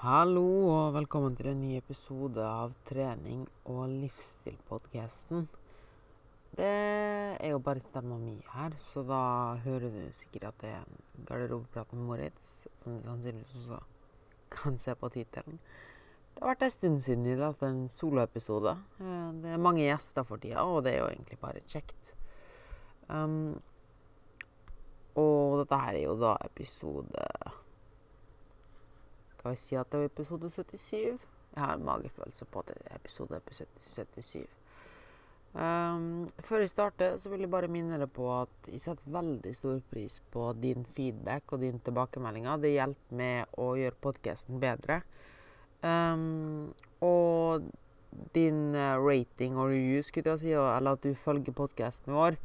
Hallo og velkommen til en ny episode av Trening og livsstil-podkasten. Det er jo bare stemma mi her, så da hører du sikkert at det er en garderobeprat med Moritz, som du sannsynligvis også kan se på tittelen. Det har vært en stund siden vi har hatt en soloepisode. Eh, Det er mange gjester for tida, og det er jo egentlig bare kjekt. Um, og dette her er jo da episode Skal vi si at det er episode 77? Jeg har en magefølelse på at det er episode 77. Um, før jeg starter, så vil jeg bare minne deg på at jeg setter veldig stor pris på din feedback og dine tilbakemeldinger. Det hjelper med å gjøre podkasten bedre. Um, og din eh, rating og review, skulle jeg si, eller at du følger podkasten vår,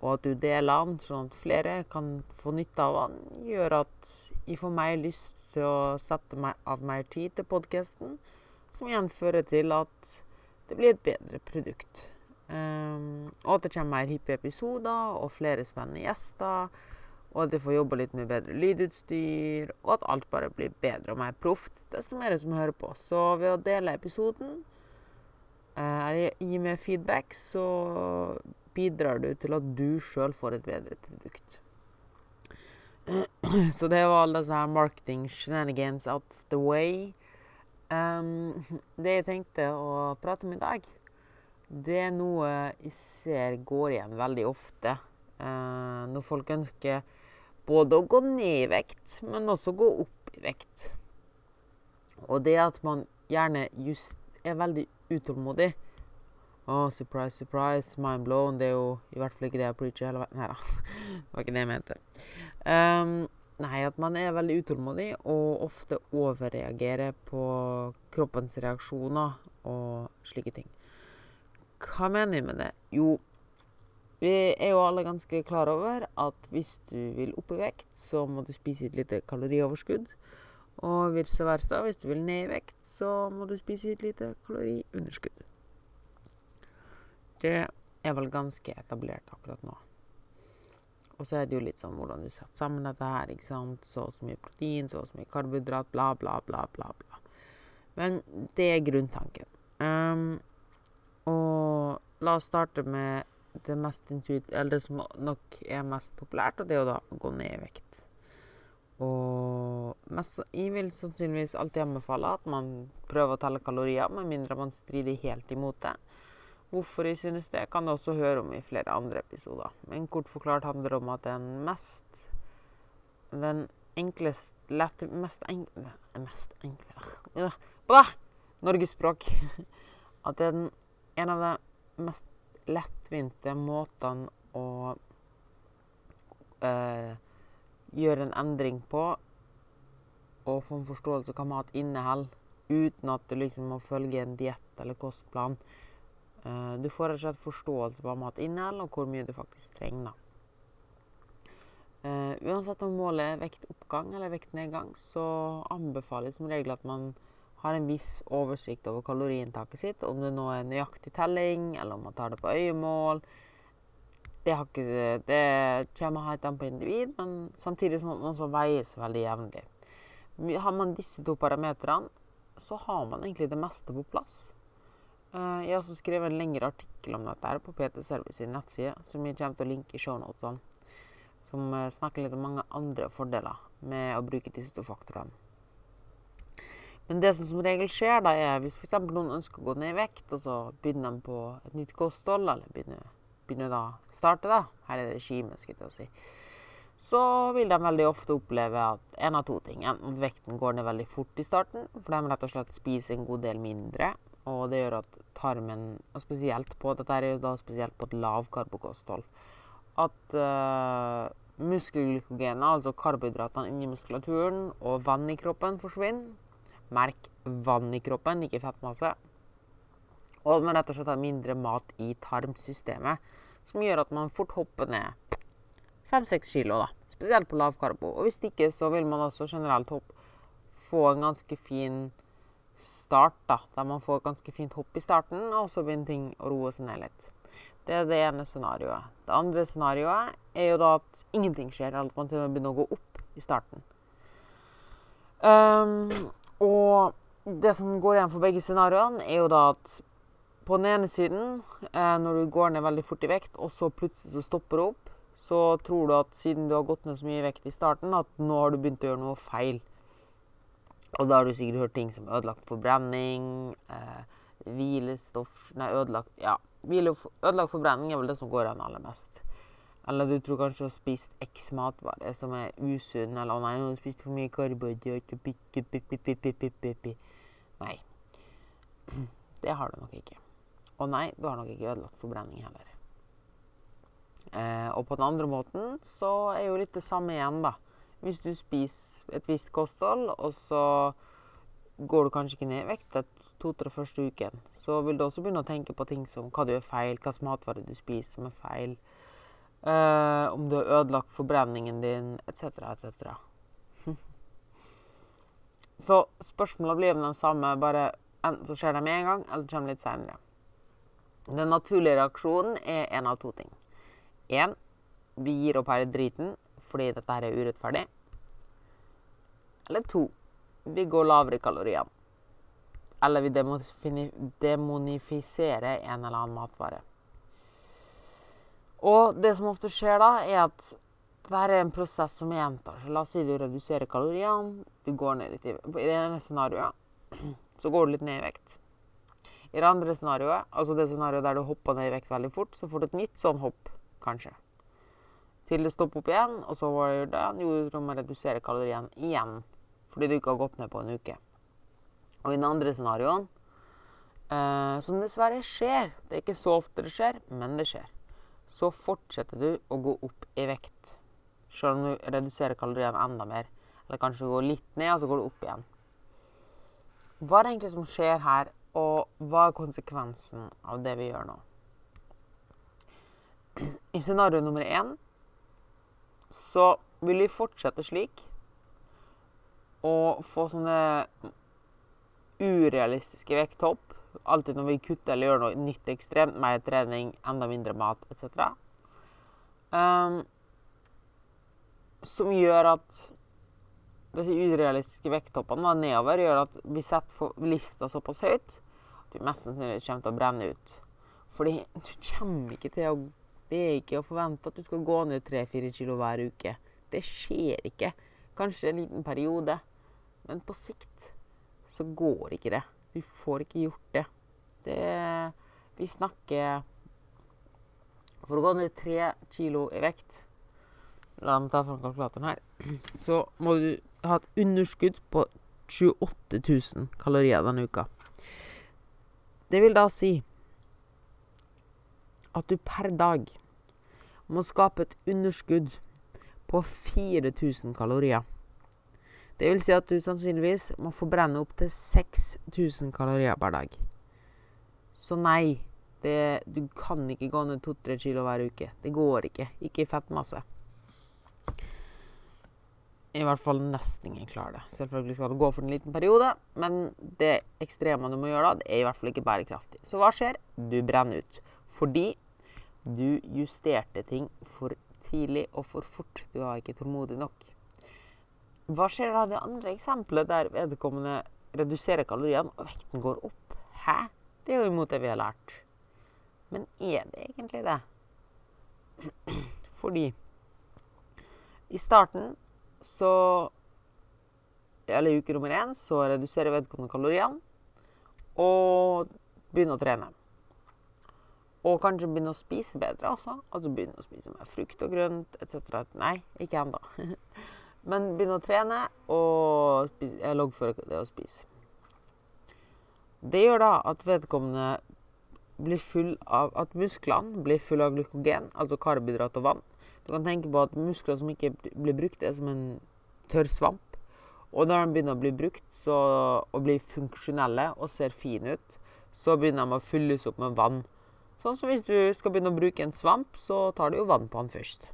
og at du deler den, sånn at flere kan få nytte av den, gjør at jeg får mer lyst til å sette meg av mer tid til podkasten, som igjen fører til at det blir et bedre produkt. Um, og at det kommer mer hippie episoder og flere spennende gjester. Og at jeg får jobba litt med bedre lydutstyr, og at alt bare blir bedre og mer proft. Desto mer som hører på. Så ved å dele episoden, eller gi meg feedback, så bidrar du til at du sjøl får et bedre produkt. Så det var alle disse her marketing shenanigans out the way. Um, det jeg tenkte å prate om i dag, det er noe jeg ser går igjen veldig ofte. Uh, når folk ønsker både å gå ned i vekt, men også gå opp i vekt. Og det at man gjerne just er veldig utålmodig. Oh, surprise, surprise, mind blown. Det er jo i hvert fall ikke det jeg preacher hele veien. Nei da, det var ikke det jeg mente. Um, nei, at man er veldig utålmodig og ofte overreagerer på kroppens reaksjoner og slike ting. Hva mener jeg med det? Jo, vi er jo alle ganske klar over at hvis du vil opp i vekt, så må du spise et lite kalorioverskudd. Og vice versa. Hvis du vil ned i vekt, så må du spise et lite kaloriunderskudd. Det er vel ganske etablert akkurat nå. Og så er det jo litt sånn hvordan du setter sammen dette her. ikke sant? Så og så mye protein, så og så mye karbohydrat, bla, bla, bla, bla. bla. Men det er grunntanken. Um, og la oss starte med det mest intuit, eller det som nok er mest populært, og det er jo da å gå ned i vekt. Og mest, jeg vil sannsynligvis alltid anbefale at man prøver å telle kalorier, med mindre man strider helt imot det. Hvorfor jeg synes det, kan du også høre om i flere andre episoder. Men kort forklart handler det om at den mest Den enklest lett, Mest enkle Mest enkle Blah! Norgesspråk. At det er den, en av de mest lettvinte måtene å øh, gjøre en endring på og få en forståelse av hva mat inneholder, uten at du liksom må følge en diett eller kostplan. Eh, du får rett og slett forståelse på hva mat inneholder, og hvor mye du faktisk trenger. Eh, uansett om målet er vektoppgang eller vektnedgang, så anbefales som regel at man har en viss oversikt over kaloriinntaket sitt. Om det nå er nøyaktig telling, eller om man tar det på øyemål. Det, ikke, det kommer helt an på individ, men samtidig som man så veies veldig jevnlig. Har man disse to parametrene, så har man egentlig det meste på plass. Eh, Jeg har også skrevet en lengre artikkel om dette på PT Service sin nettside, som jeg kommer til å linke i shownotene. Som eh, snakker litt om mange andre fordeler med å bruke disse to faktorene. Men det som som regel skjer, da er hvis f.eks. noen ønsker å gå ned i vekt, og så begynner de på et nytt kosthold, eller begynner, begynner da starte da, her er regimet, skulle jeg si, så vil de veldig ofte oppleve at en av to ting. Enten at vekten går ned veldig fort i starten, for de rett og slett spiser en god del mindre. Og det gjør at tarmen, og spesielt på dette er jo da spesielt på et lavkarbokosthold, at uh, muskelglykogenet, altså karbohydratene inni muskulaturen, og vann i kroppen forsvinner. Merk vann i kroppen, ikke fettmasse. Og at man rett og slett har mindre mat i tarmsystemet, som gjør at man fort hopper ned fem-seks kilo, da. Spesielt på lavkarbo. Og hvis ikke, så vil man også generelt hopp, få en ganske fin start, da. Der man får ganske fint hopp i starten, og så begynner ting å roe seg ned litt. Det er det ene scenarioet. Det andre scenarioet er jo da at ingenting skjer, eller at man til og med begynner å gå opp i starten. Um, Og det som går igjen for begge scenarioene, er jo da at på den ene siden, eh, når du går ned veldig fort i vekt, og så plutselig så stopper du opp, så tror du at siden du har gått ned så mye i vekt i starten, at nå har du begynt å gjøre noe feil. Og da har du sikkert hørt ting som ødelagt forbrenning, eh, hvilestoff Nei, ødelagt Ja, ødelagt forbrenning er vel det som går an aller mest. Eller du tror kanskje du har spist X matvare som er usunn, eller 'Å nei, nå har du spist for mye karbohydrater' Nei. Det har du nok ikke. Og nei, du har nok ikke ødelagt forbrenning heller. Eh, og på den andre måten så er jo litt det samme igjen, da. Hvis du spiser et visst kosthold, og så går du kanskje ikke ned i vekt de to-tre første ukene, så vil du også begynne å tenke på ting som hva du gjør feil, hva slags matvare du spiser som er feil, eh, om du har ødelagt forbrenningen din, etc., etc. så spørsmåla blir de samme, bare enten så skjer det med en gang, eller det kommer litt seinere. Den naturlige reaksjonen er en av to ting. Én, vi gir opp hele driten fordi dette her er urettferdig. Eller to, vi går lavere i kaloriene. Eller vi demonifiserer en eller annen matvare. Og det som ofte skjer da, er at dette er en prosess som gjentar seg. La oss si du reduserer kaloriene, du går ned litt i I det ene scenarioet så går du litt ned i vekt. I det andre scenarioet, altså det scenarioet der du hopper ned i vekt veldig fort, så får du et nytt sånn hopp, kanskje. Til det stopper opp igjen, og så var det gjort det? Jo, du må redusere kaloriene igjen. Fordi du ikke har gått ned på en uke. Og i den andre scenarioen, eh, som dessverre skjer Det er ikke så ofte det skjer, men det skjer. Så fortsetter du å gå opp i vekt. Selv om du reduserer kaloriene enda mer. Eller kanskje går litt ned, og så går du opp igjen. Hva er det egentlig som skjer her, og hva er konsekvensen av det vi gjør nå? I scenario nummer én så vil vi fortsette slik og få sånne urealistiske vekthopp. Alltid når vi kutter eller gjør noe nytt ekstremt, mer trening, enda mindre mat etc. Um, som gjør at disse urealistiske vekttoppene nedover gjør at vi setter lista såpass høyt at vi mest sannsynlig kommer til å brenne ut. Fordi du kommer ikke til å Det er ikke å forvente at du skal gå ned 3-4 kilo hver uke. Det skjer ikke. Kanskje en liten periode. Men på sikt så går ikke det. Du får ikke gjort det. det vi snakker For å gå ned 3 kilo i vekt La meg ta fram kalkulatoren her. Så må du ha et underskudd på 28 000 kalorier denne uka. Det vil da si at du per dag må skape et underskudd på 4000 kalorier. Det vil si at du sannsynligvis må forbrenne opptil 6000 kalorier per dag. Så nei, det, du kan ikke gå ned 2-3 kilo hver uke. Det går ikke. Ikke i fettmasse i hvert fall nesten ingen klarer det. Selvfølgelig skal det gå for en liten periode, men det ekstreme du må gjøre da, det er i hvert fall ikke bærekraftig. Så hva skjer? Du brenner ut. Fordi du justerte ting for tidlig og for fort. Du var ikke tålmodig nok. Hva skjer da det andre eksempelet der vedkommende reduserer kaloriene og vekten går opp? Hæ? Det er jo imot det vi har lært. Men er det egentlig det? Fordi i starten så Eller i uke nummer én så reduserer vedkommende kaloriene og begynner å trene. Og kanskje begynne å spise bedre også. Altså begynne å spise mer frukt og grønt etc. Nei, ikke ennå. Men begynne å trene og spise, loggføre det å spise. Det gjør da at vedkommende blir full av At musklene blir fulle av glykogen, altså karbohydrat og vann. Du kan tenke på at muskler som ikke blir brukt, er som en tørr svamp. Og når de begynner å bli brukt så, og blir funksjonelle og ser fine ut, så begynner de å fylles opp med vann. Sånn som hvis du skal begynne å bruke en svamp, så tar du jo vann på den først.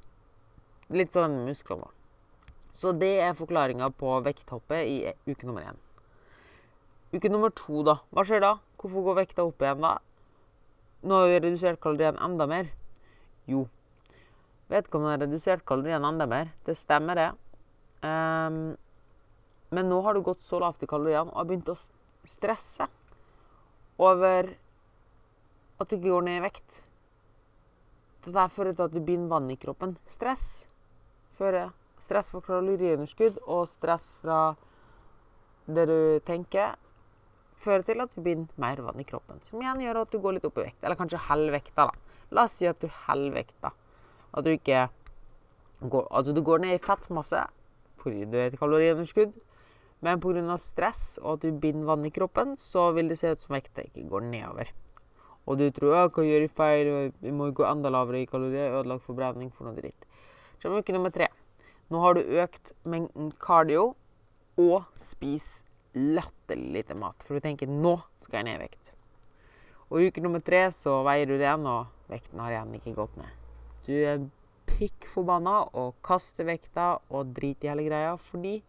Litt sånn musklene. Så det er forklaringa på vekthoppet i uke nummer én. Uke nummer to, da. Hva skjer da? Hvorfor går vekta opp igjen da? Nå har vi redusert kalorien enda mer. Jo, Vedkommende har redusert kalorien enda mer. Det stemmer, det. Um, Men nå har du gått så lavt i kaloriene og har begynt å stresse over at du går ned i vekt. Dette fører til at du binder vann i kroppen. Stress fører stress fra kaloriunderskudd og stress fra det du tenker, fører til at du binder mer vann i kroppen. Som igjen gjør at du går litt opp i vekt. Eller kanskje holder vekta, da. La oss si at du holder vekta. At du ikke går, altså du går ned i fettmasse fordi du har et kaloriunderskudd. Men pga. stress og at du binder vann i kroppen, så vil det se ut som vekta ikke går nedover. Og du tror jeg kan gjøre feil, vi må gå enda lavere i kalorier, ødelagt forbrenning for noe dritt. Så uke nummer tre. Nå har du økt mengden cardio og spis latterlig lite mat. For du tenker 'nå skal jeg ned i vekt'. Og uke nummer tre så veier du det igjen, og vekten har igjen ikke gått ned. Du er pikk forbanna og kaster vekta og driter i hele greia fordi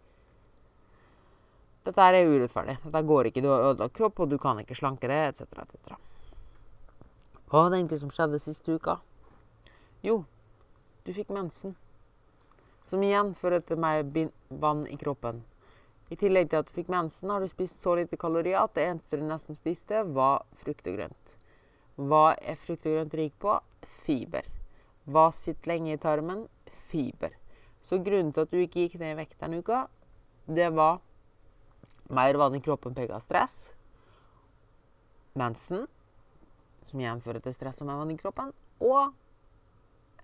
dette er urettferdig. Dette går ikke. Du har ødelagt kropp, og du kan ikke slanke det, etc., etc. Hva var det egentlig som skjedde siste uka? Jo, du fikk mensen. Som igjen fører til mer vann i kroppen. I tillegg til at du fikk mensen, har du spist så lite kalorier at det eneste du nesten spiste, var frukt og grønt. Hva er frukt og grønt rik på? Fiber. Hva sitter lenge i tarmen? Fiber. Så grunnen til at du ikke gikk ned i vekt denne uka, det var mer vann i kroppen pga. stress, mensen, som igjen fører til stress og mer i kroppen, og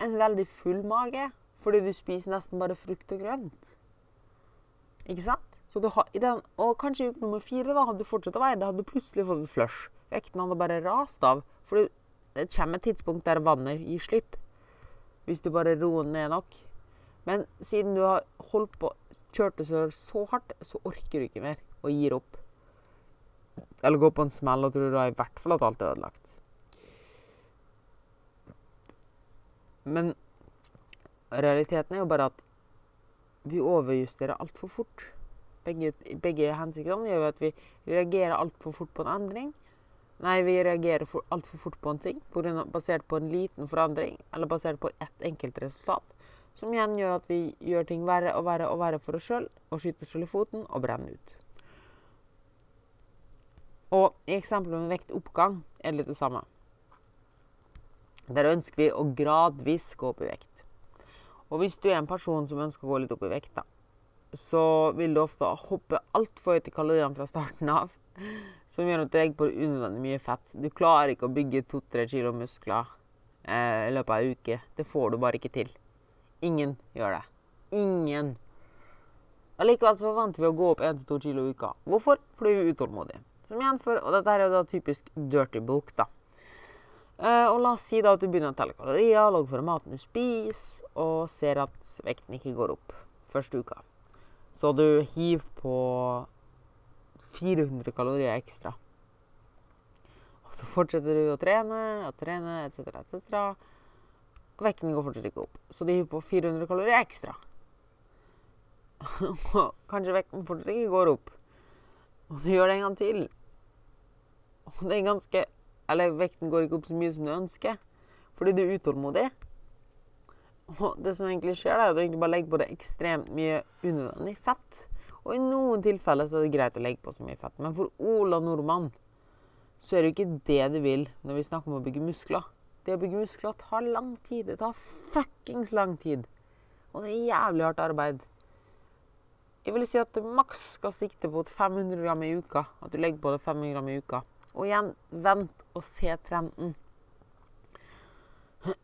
en veldig full mage fordi du spiser nesten bare frukt og grønt. Ikke sant? Har, den, og kanskje i uke nummer fire da, hadde du fortsatt å veie det, hadde du plutselig fått et flush. Vekten hadde bare rast av. For det kommer et tidspunkt der vannet gir slipp. Hvis du bare roer ned nok. Men siden du har holdt på, kjørt det så hardt, så orker du ikke mer og gir opp. Eller går på en smell og tror du i hvert fall at alt er ødelagt. Men realiteten er jo bare at vi overjusterer altfor fort begge, begge hensiktene gjør at vi reagerer altfor fort på en endring. Nei, vi reagerer altfor fort på en ting basert på en liten forandring eller basert på ett enkelt resultat. Som igjen gjør at vi gjør ting verre og verre og verre for oss sjøl, og skyter oss i foten og brenner ut. Og i eksempelet med vektoppgang er det litt det samme. Der ønsker vi å gradvis gå opp i vekt. Og hvis du er en person som ønsker å gå litt opp i vekt, da, så vil du ofte hoppe altfor høyt i kaloriene fra starten av. Som gjør at du legger på unødvendig mye fett. Du klarer ikke å bygge to-tre kilo muskler eh, i løpet av en uke. Det får du bare ikke til. Ingen gjør det. Ingen. Allikevel forventer vi å gå opp 1-2 kilo i uka. Hvorfor? Fordi vi er utålmodige. Som igjen for, og dette er jo da typisk dirty bulk, da. Eh, og la oss si da at du begynner å telle kalorier, logge for maten du spiser, og ser at vekten ikke går opp første uka. Så du hiver på 400 kalorier ekstra. Og så fortsetter du å trene og trene etc., etc. Vekten går fortsatt ikke opp. Så du hiver på 400 kalorier ekstra. Og kanskje vekten fortsatt ikke går opp. Og du gjør det en gang til. Og det er ganske Eller vekten går ikke opp så mye som du ønsker. Fordi du er utålmodig. Og det som egentlig skjer, er at du egentlig bare legger på det ekstremt mye unødvendig fett. Og i noen tilfeller så er det greit å legge på så mye fett. Men for Ola Nordmann så er det jo ikke det du vil når vi snakker om å bygge muskler. Det å bygge muskler tar lang tid. Det tar fuckings lang tid. Og det er jævlig hardt arbeid. Jeg vil si at du maks skal sikte på 500 gram i uka. At du legger på det 500 gram i uka. Og igjen, vent og se trenden.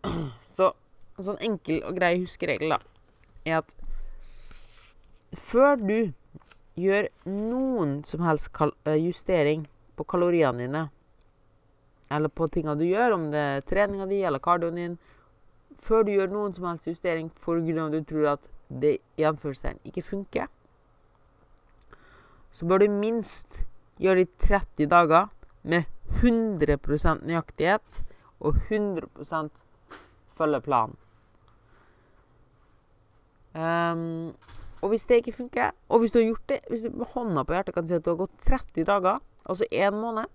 Så en sånn enkel og grei huskeregel, da, er at før du gjør noen som helst eh, justering på kaloriene dine, eller på tinga du gjør, om det er treninga di eller kardioen din, før du gjør noen som helst justering for grunn av at du tror at det i ikke funker, så bør du minst gjøre det i 30 dager med 100% nøyaktighet og 100 følge planen. Um, og hvis det ikke funker, og hvis du har gjort det Hvis du med hånda på hjertet kan si at du har gått 30 dager, altså én måned,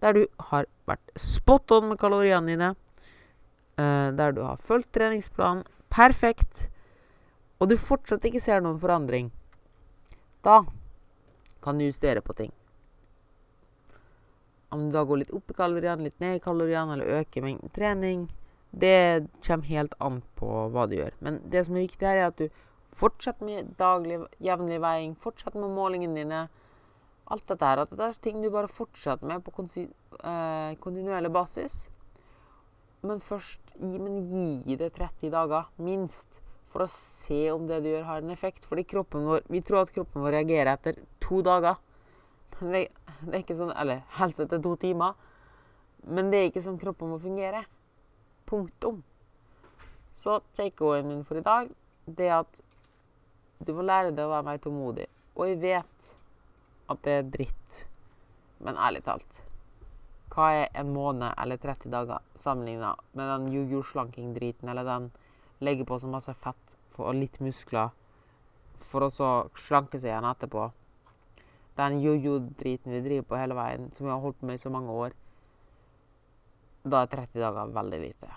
der du har vært spot on med kaloriene dine, uh, der du har fulgt treningsplanen perfekt, og du fortsatt ikke ser noen forandring, da kan du justere på ting. Om du da går litt opp i kaloriene, litt ned i kaloriene, eller øker mengden trening, det kommer helt an på hva du gjør. Men det som er viktig her, er at du fortsetter med daglig, jevnlig veiing, fortsetter med målingene dine. Alt dette her. At det er ting du bare fortsetter med på eh, kontinuerlig basis. Men først gi, men gi det 30 dager, minst, for å se om det du gjør, har en effekt. Fordi kroppen vår, vi tror at kroppen vår reagerer etter to dager. Det, det er ikke sånn, Eller helst etter to timer. Men det er ikke sånn kroppen må fungere. Punktum. Så takeawayen min for i dag det er at du må lære deg å være mer tålmodig. Og jeg vet at det er dritt, men ærlig talt Hva er en måned eller 30 dager sammenligna med den jojo-slanking-driten eller den legger på så masse fett og litt muskler for å så slanke seg igjen etterpå? Den jojo-driten vi driver på hele veien, som vi har holdt på med i så mange år, da er 30 dager veldig lite.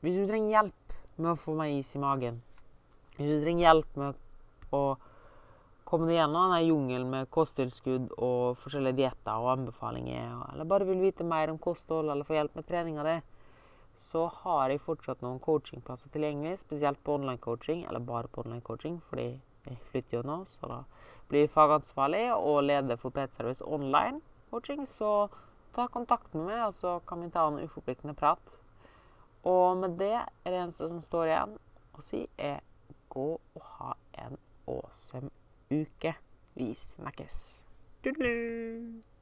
Hvis du trenger hjelp med å få meg is i magen, hvis du trenger hjelp med å komme deg gjennom denne jungelen med kosttilskudd og forskjellige dietter og anbefalinger, eller bare vil vite mer om kosthold eller få hjelp med treninga di, så har jeg fortsatt noen coachingplasser tilgjengelig, spesielt på online-coaching, eller bare på online-coaching, fordi jeg flytter jo nå, så da blir fagansvarlig og leder for PT-service online-coaching. Så ta kontakt med meg, og så kan vi ta en uforpliktende prat. Og med det er det eneste som står igjen å si, er gå og ha en awesome uke. Vi snakkes. Tudelu.